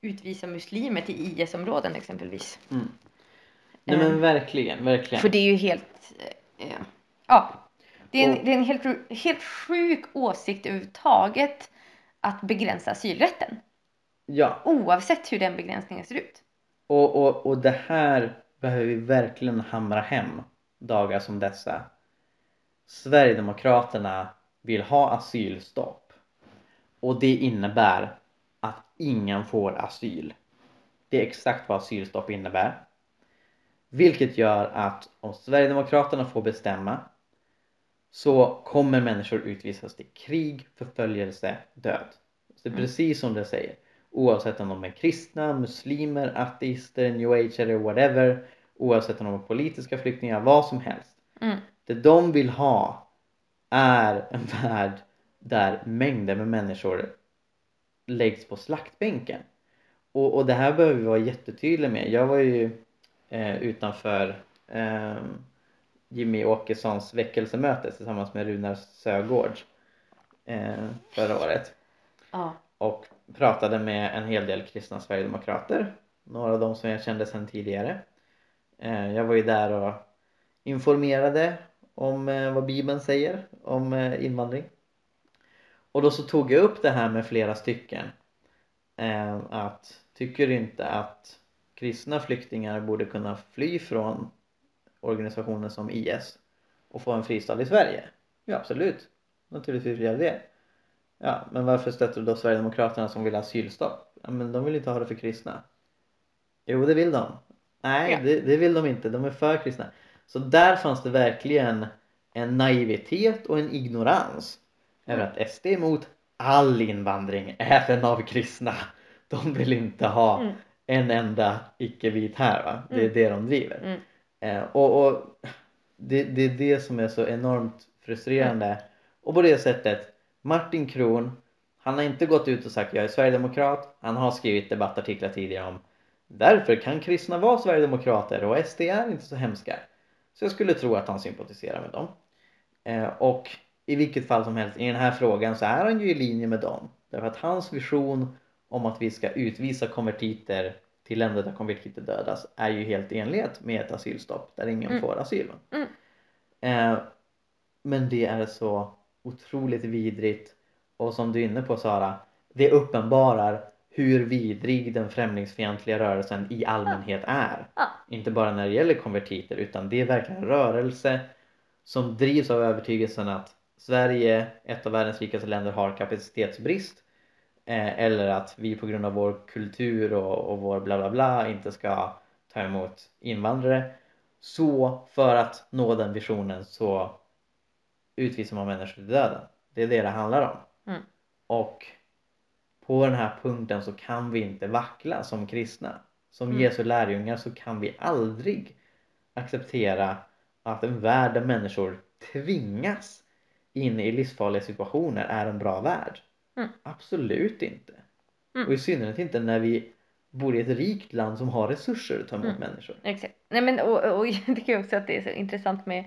utvisar muslimer till IS-områden exempelvis. Mm. Nej men verkligen, verkligen. För det är ju helt, ja, det är en, det är en helt, helt sjuk åsikt överhuvudtaget att begränsa asylrätten. Ja, Oavsett hur den begränsningen ser ut. och, och, och det här behöver vi verkligen hamra hem dagar som dessa. Sverigedemokraterna vill ha asylstopp. Och det innebär att ingen får asyl. Det är exakt vad asylstopp innebär. Vilket gör att om Sverigedemokraterna får bestämma så kommer människor utvisas till krig, förföljelse, död. Så det är Mm. precis som det säger. Oavsett om de är kristna, muslimer, ateister, new age eller whatever. Oavsett om de är politiska flyktingar, vad som helst. Mm. Det de vill ha är en värld där mängder med människor läggs på slaktbänken. Och, och det här behöver vi vara jättetydliga med. Jag var ju eh, utanför eh, Jimmy Åkessons väckelsemöte tillsammans med Runar Sögård eh, förra året Ja. och pratade med en hel del kristna sverigedemokrater. Några av dem som jag kände sedan tidigare. Eh, jag var ju där och informerade om eh, vad Bibeln säger om eh, invandring. Och då så tog jag upp det här med flera stycken. Eh, att tycker du inte att kristna flyktingar borde kunna fly från organisationer som IS och få en fristad i Sverige? Ja absolut, naturligtvis gör det. Ja, men varför stöttar du då Sverigedemokraterna som vill ha asylstopp? Ja, men de vill inte ha det för kristna. Jo, det vill de. Nej, Ja. det, det vill de inte. De är för kristna. Så där fanns det verkligen en naivitet och en ignorans över att SD är emot all invandring, även av kristna. De vill inte ha Mm. En enda icke-vit här va. Det är Mm. det de driver. Mm. Eh, och och det, det är det som är så enormt frustrerande. Och på det sättet, Martin Kron, han har inte gått ut och sagt jag är sverigedemokrat. Han har skrivit debattartiklar tidigare om därför kan kristna vara sverigedemokrater och SD är inte så hemska. Så jag skulle tro att han sympatiserar med dem. Eh, och i vilket fall som helst i den här frågan så är han ju i linje med dem. Därför att hans vision om att vi ska utvisa konvertiter till länder där konvertiter dödas är ju helt i enlighet med ett asylstopp där ingen Mm. får asyl. Mm. Eh, men det är så otroligt vidrigt och som du är inne på Sara, det uppenbarar hur vidrig den främlingsfientliga rörelsen i allmänhet är. Ja. Inte bara när det gäller konvertiter utan det är verkligen en rörelse som drivs av övertygelsen att Sverige, ett av världens rikaste länder, har kapacitetsbrist eller att vi på grund av vår kultur och, och vår bla bla bla inte ska ta emot invandrare. Så för att nå den visionen så utvisar man människor till döden. Det är det det handlar om. Mm. Och på den här punkten så kan vi inte vackla som kristna. Som Mm. Jesu lärjungar så kan vi aldrig acceptera att en värld där människor tvingas in i livsfarliga situationer är en bra värld. Mm. Absolut inte. Mm. Och i synnerhet inte när vi bor i ett rikt land som har resurser att ta emot Mm. människor. Exakt. Nej, men, och, och jag [LAUGHS] tycker också att det är så intressant med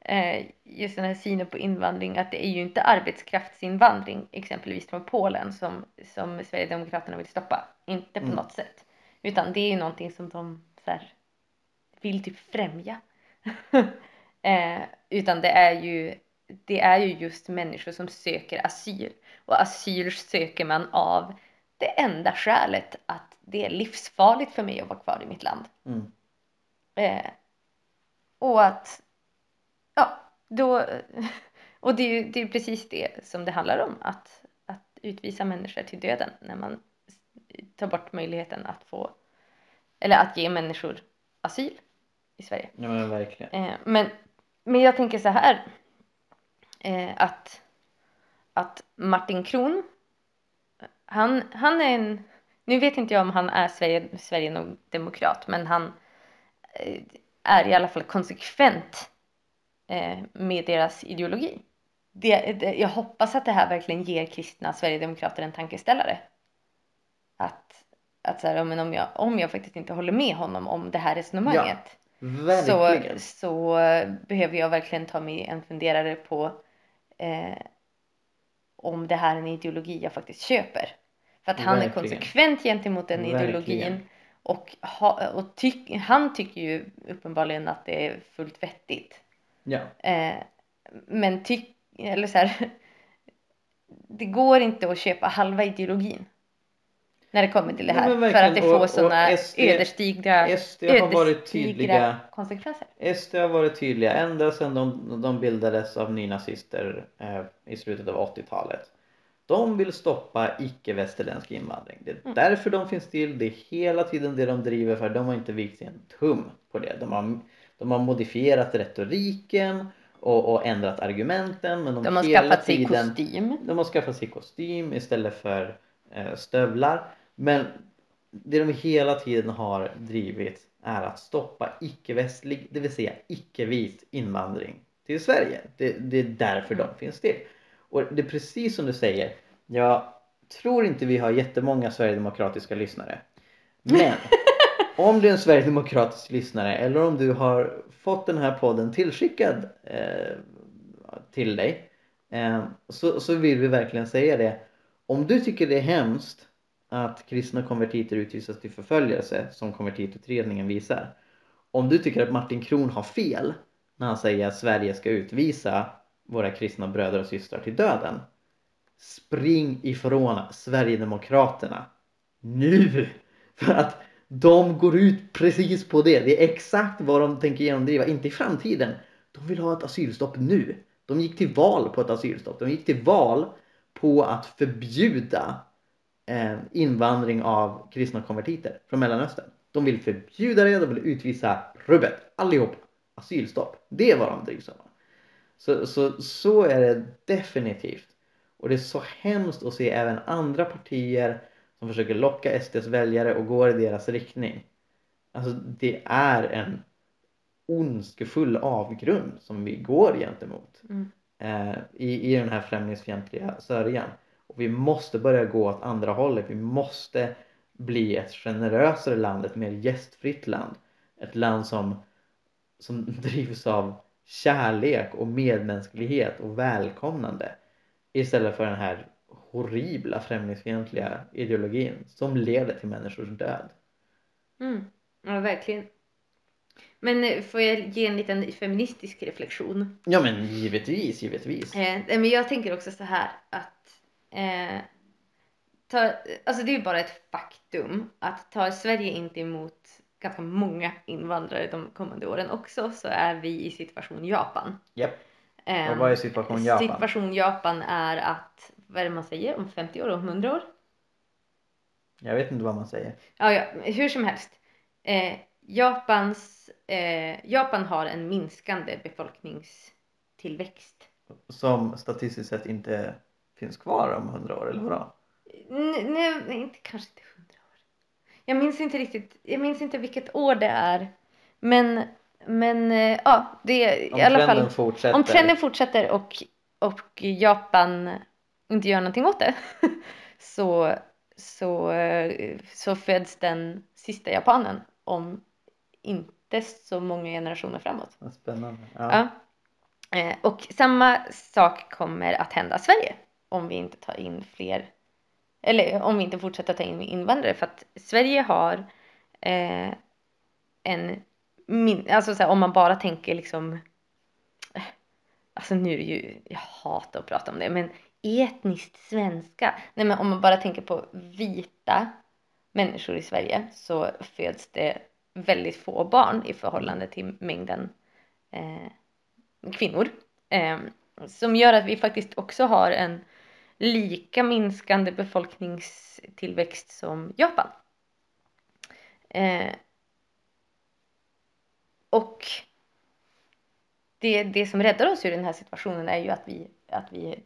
eh, just den här synen på invandring att det är ju inte arbetskraftsinvandring exempelvis från Polen som, som Sverigedemokraterna vill stoppa. Inte på Mm. något sätt. Utan det är ju någonting som de så här, vill typ främja. [LAUGHS] eh, utan det är ju det är ju just människor som söker asyl. Och asyl söker man av det enda skälet att det är livsfarligt för mig att vara kvar i mitt land. Mm. Eh, och att, ja, då, [LAUGHS] och det är ju det är precis det som det handlar om, att, att utvisa människor till döden när man tar bort möjligheten att få, eller att ge människor asyl i Sverige. Ja men verkligen. Eh, men, men jag tänker så här, eh, att, att Martin Kron, han, han är en, nu vet inte jag om han är Sverige, Sverigedemokrat, men han eh, är i alla fall konsekvent eh, med deras ideologi. Det, det, jag hoppas att det här verkligen ger kristna sverigedemokrater en tankeställare. Att, att så här, ja, men om, jag, om jag faktiskt inte håller med honom om det här resonemanget så, Verkligen. så eh, behöver jag verkligen ta mig en funderare på eh, om det här är en ideologi jag faktiskt köper. För att han är Verkligen. konsekvent gentemot den Verkligen. ideologin och, ha, och tyck, han tycker ju uppenbarligen att det är fullt vettigt. Ja. Eh, men tyck, eller så här, [LAUGHS] det går inte att köpa halva ideologin när det kommer till det här. men för att det får sådana SD ödesdigra, SD har varit ödesdigra tydliga konsekvenser. SD har varit tydliga ända sedan de, de bildades av nynazister eh, i slutet av 80-talet. De vill stoppa icke-västerländsk invandring. Det är Mm. därför de finns till. Det är hela tiden det de driver för. De har inte vikt sig en tum på det. De har, de har modifierat retoriken och, och ändrat argumenten. Men de, De har skaffat sig tiden, kostym. de har skaffat sig kostym istället för eh, stövlar. Men det de hela tiden har drivit är att stoppa icke-västlig, det vill säga icke-vit invandring till Sverige. Det, det är därför de finns till. Och det är precis som du säger. Jag tror inte vi har jättemånga sverigedemokratiska lyssnare. Men [LAUGHS] om du är en sverigedemokratisk lyssnare eller om du har fått den här podden tillskickad eh, till dig eh, så, så vill vi verkligen säga det. Om du tycker det är hemskt att kristna konvertiter utvisas till förföljelse som konvertitutredningen visar. Om du tycker att Martin Kron har fel när han säger att Sverige ska utvisa våra kristna bröder och systrar till döden. Spring ifrån Sverigedemokraterna. Nu! [LAUGHS] För att de går ut precis på det. Det är exakt vad de tänker genomdriva. Inte i framtiden. De vill ha ett asylstopp nu. De gick till val på ett asylstopp. De gick till val på att förbjuda invandring av kristna konvertiter från Mellanöstern. De vill förbjuda det, de vill utvisa rubbet, allihop. Asylstopp, det är vad de drivs av. Så, så, så är det definitivt. Och det är så hemskt att se även andra partier som försöker locka SDs väljare och går i deras riktning. Alltså det är en ondskefull avgrund som vi går gentemot Mm. eh, i, i den här främlingsfientliga sörjan. Och vi måste börja gå åt andra hållet. Vi måste bli ett generösare land, ett mer gästfritt land. Ett land som, som [LAUGHS] drivs av kärlek och medmänsklighet och välkomnande. Istället för den här horribla främlingsfientliga ideologin som leder till människors död. Mm. Ja, verkligen. Men eh, får jag ge en liten feministisk reflektion? Ja men givetvis, givetvis. Eh, men jag tänker också så här att eh, ta, alltså det är bara ett faktum att tar Sverige inte emot ganska många invandrare de kommande åren också så är vi i situation Japan. Japp. Eh, Och vad är situation Japan? Situation Japan är att, vad är det man säger, om 50 år, om 100 år? Jag vet inte vad man säger. Ja, ja, hur som helst. Eh, Japans, eh, Japan har en minskande befolkningstillväxt. Som statistiskt sett inte finns kvar om hundra år eller vadå? Nej, inte kanske inte hundra år. Jag minns inte riktigt, jag minns inte vilket år det är. Men, men eh, ja, det är Om i alla fall. fortsätter. Om trenden fortsätter och, och Japan inte gör någonting åt det [LAUGHS] så, så, eh, så föds den sista japanen om inte så många generationer framåt. Vad Spännande. Ja. Ja. Eh, och samma sak kommer att hända Sverige om vi inte tar in fler eller om vi inte fortsätter ta in invandrare för att Sverige har eh, en min, alltså så här, om man bara tänker liksom eh, alltså nu är det ju jag hatar att prata om det men etniskt svenska nej men om man bara tänker på vita människor i Sverige så föds det väldigt få barn i förhållande till mängden eh, kvinnor. Eh, som gör att vi faktiskt också har en lika minskande befolkningstillväxt som Japan. Eh, och det, det som räddar oss ur den här situationen är ju att vi, att vi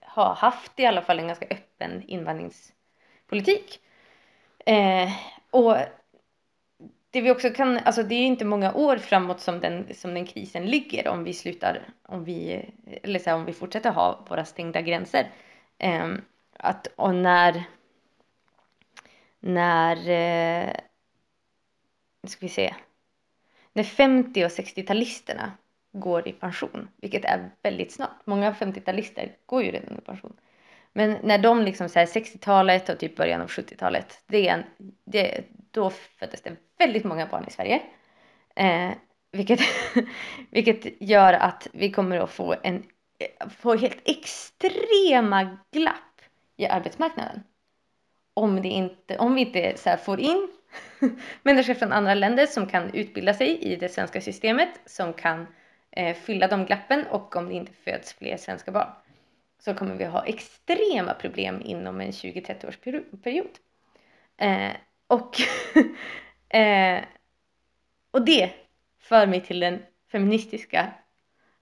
har haft i alla fall en ganska öppen invandringspolitik. Eh, och det vi också kan, alltså det är inte många år framåt som den, som den krisen ligger om vi slutar, om vi, eller så här, om vi fortsätter ha våra stängda gränser. Eh, att, och när, när, eh, nu ska vi se, när 50 och 60-talisterna går i pension, vilket är väldigt snart. Många 50-talister går ju redan i pension. Men när de liksom så 60-talet och typ början av 70-talet, det är en, det, då föddes det väldigt många barn i Sverige. Eh, vilket, [LAUGHS] vilket gör att vi kommer att få, en, få helt extrema glapp i arbetsmarknaden. Om, det inte, om vi inte så här får in [LAUGHS] människor från andra länder som kan utbilda sig i det svenska systemet, som kan eh, fylla de glappen och om det inte föds fler svenska barn så kommer vi ha extrema problem inom en 20-30 års period. Eh, och, [LAUGHS] eh, och det för mig till den feministiska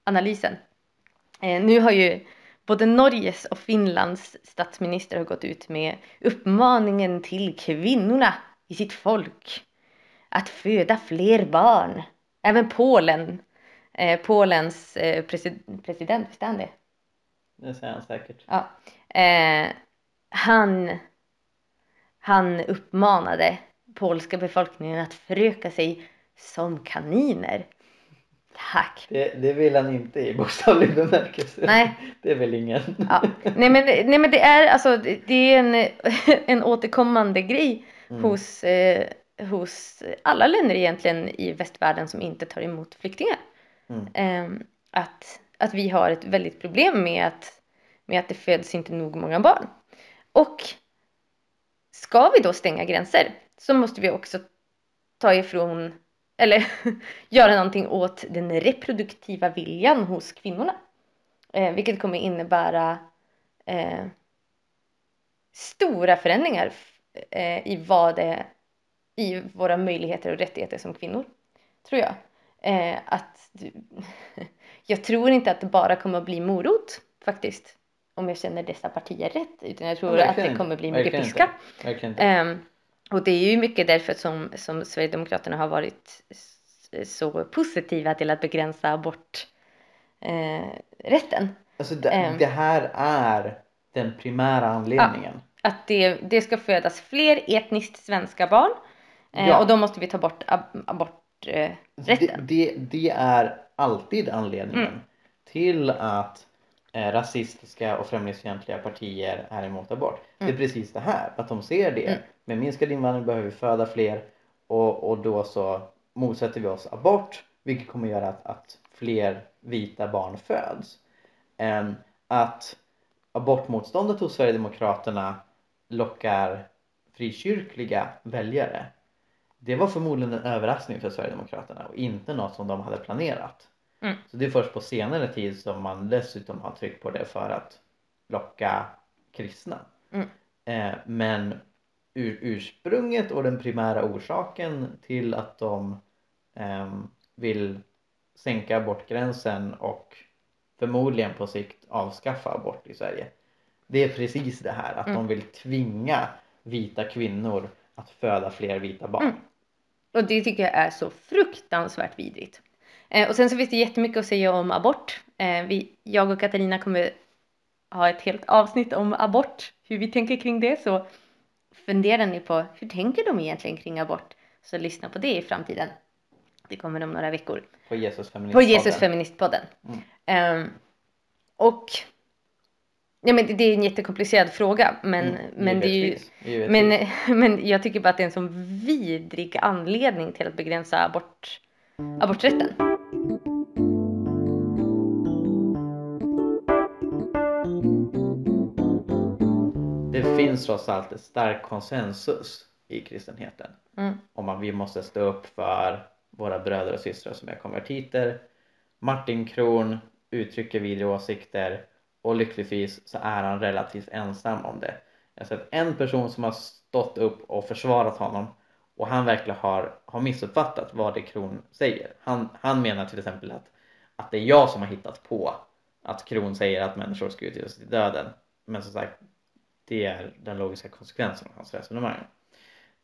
analysen. Eh, nu har ju både Norges och Finlands statsminister har gått ut med uppmaningen till kvinnorna i sitt folk att föda fler barn. Även Polen, eh, Polens eh, president, president, visst är han det? Det säger han säkert. Ja. Eh, han, han uppmanade polska befolkningen att föröka sig som kaniner. Tack! Det, det vill han inte i bokstavlig bemärkelse. Nej. Det är väl ingen. Ja. Nej, men, nej men det är alltså det är en, [LAUGHS] en återkommande grej Mm. hos, eh, hos alla länder egentligen i västvärlden som inte tar emot flyktingar. Mm. Ehm, att, att vi har ett väldigt problem med att, med att det föds inte nog många barn. Och ska vi då stänga gränser så måste vi också ta ifrån eller [LAUGHS] göra någonting åt den reproduktiva viljan hos kvinnorna. Eh, vilket kommer innebära eh, stora förändringar eh, i vad det i våra möjligheter och rättigheter som kvinnor. Tror jag. Eh, att [LAUGHS] jag tror inte att det bara kommer att bli morot faktiskt. Om jag känner dessa partier rätt. Utan jag tror Ja, att verkligen det kommer bli mycket Verkligen piska. Och det är ju mycket därför som, som Sverigedemokraterna har varit så positiva till att begränsa aborträtten. Eh, rätten. Alltså det, ehm. det här är den primära anledningen. att det, det ska födas fler etniskt svenska barn. Eh, Ja. Och då måste vi ta bort ab- aborträtten. Eh, Det, det, är alltid anledningen Mm. till att rasistiska och främlingsfientliga partier är emot abort. Det är Mm. precis det här, att de ser det. Mm. Med minskad invandring behöver vi föda fler och, och då så motsätter vi oss abort vilket kommer göra att, att fler vita barn föds. Ehm, att abortmotståndet hos Sverigedemokraterna lockar frikyrkliga väljare det var förmodligen en överraskning för Sverigedemokraterna och inte något som de hade planerat. Mm. Så det är först på senare tid som man dessutom har tryckt på det för att locka kristna. Mm. Eh, men ur, ursprunget och den primära orsaken till att de ehm, vill sänka abortgränsen och förmodligen på sikt avskaffa abort i Sverige. Det är precis det här att Mm. de vill tvinga vita kvinnor att föda fler vita barn. Mm. Och det tycker jag är så fruktansvärt vidrigt. Eh, och sen så finns det jättemycket att säga om abort. Eh, vi, jag och Katarina kommer ha ett helt avsnitt om abort, hur vi tänker kring det. Så funderar ni på hur tänker de egentligen kring abort? Så lyssna på det i framtiden. Det kommer om några veckor. På Jesus På feministpodden. Jesus feministpodden. Mm. Ehm, och ja, men det, är en jättekomplicerad fråga, men, Mm, men det är ju men, [LAUGHS] men jag tycker bara att det är en sån vidrig anledning till att begränsa abort, aborträtten. Det finns trots allt ett stark konsensus i kristenheten Mm. om att vi måste stå upp för våra bröder och systrar som är konvertiter. Martin Kron uttrycker vidriga åsikter och lyckligtvis så är han relativt ensam om det. Jag har sett en person som har stått upp och försvarat honom och han verkligen har, har missuppfattat vad det Kron säger. Han, han menar till exempel att, att det är jag som har hittat på att Kron säger att människor ska utvisas till döden. Men som sagt, det är den logiska konsekvensen av hans resonemang.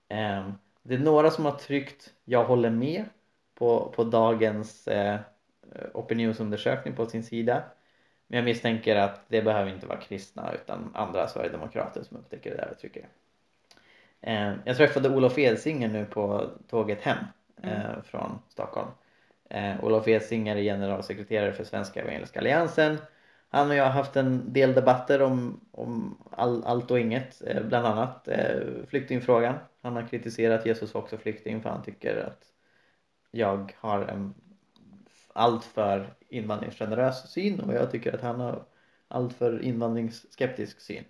Eh, det är några som har tryckt jag håller med på, på dagens eh, opinionsundersökning på sin sida. Men jag misstänker att det behöver inte vara kristna utan andra sverigedemokrater som upptäcker det där och trycker det jag träffade Olof Edsinger nu på tåget hem eh, från Stockholm. Eh, Olof Edsinger är generalsekreterare för Svenska Evangeliska Alliansen. Han och jag har haft en del debatter om, om all, allt och inget, eh, bland annat eh, flyktingfrågan. Han har kritiserat Jesus också flykting för han tycker att jag har en alltför invandringsgenerös syn och jag tycker att han har alltför invandringsskeptisk syn.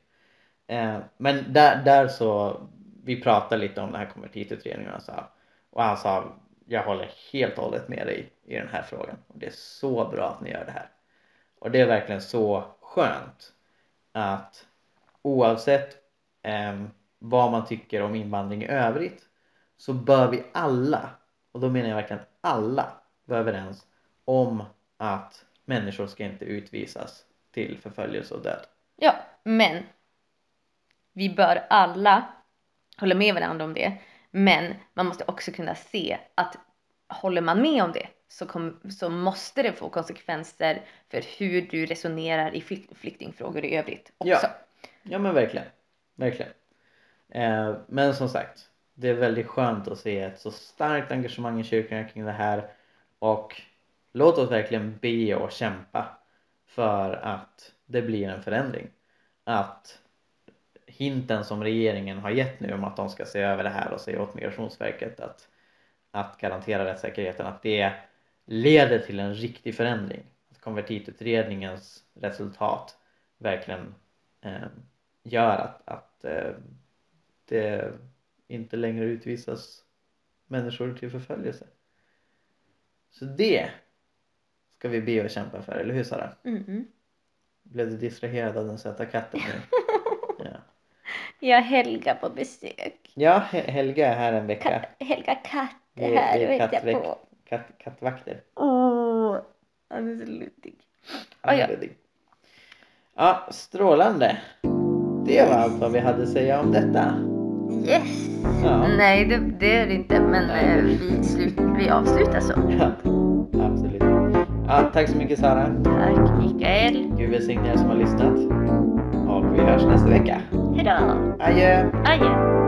Eh, men där, där så, vi pratade lite om den här konvertitutredningen och, så, och han sa jag håller helt och hållet med dig i den här frågan och det är så bra att ni gör det här. Och det är verkligen så skönt att oavsett eh, vad man tycker om invandring i övrigt så bör vi alla, och då menar jag verkligen alla, vara överens om att människor ska inte utvisas till förföljelse och död. Ja, men vi bör alla hålla med varandra om det. Men man måste också kunna se att håller man med om det så, kom, så måste det få konsekvenser för hur du resonerar i flyk, flyktingfrågor i övrigt också. Ja. Ja men verkligen, verkligen. Eh, men som sagt, det är väldigt skönt att se ett så starkt engagemang i kyrkan kring det här och låt oss verkligen be och kämpa för att det blir en förändring. Att hinten som regeringen har gett nu om att de ska se över det här och säga åt Migrationsverket att, att garantera rättssäkerheten, att det leder till en riktig förändring. Att konvertitutredningens resultat verkligen eh, gör att, att eh, det inte längre utvisas människor till förföljelse. Så det ska vi be och kämpa för, eller hur Sara? Mm. Blev du distraherad av den söta katten nu? [LAUGHS] Ja, Jag har Helga på besök. ja Hel- Helga är här en vecka. Ka- Helga katt är är- här, vi är vet jag på. Katt, kattvakter. Åh, han är så luddig. Han är ja. luddig. Ja, strålande. Det var allt vad vi hade att säga om detta. Yes! Ja. Nej, det, det är det inte, men eh, vi, slut, vi avslutar så. Ja, absolut. Ja, tack så mycket Sara. Tack Mikael. Gud välsigne er som har lyssnat. Vi hörs nästa vecka. Hejdå! Adjö! Adjö!